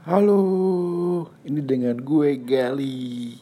Halo, ini dengan gue Gali.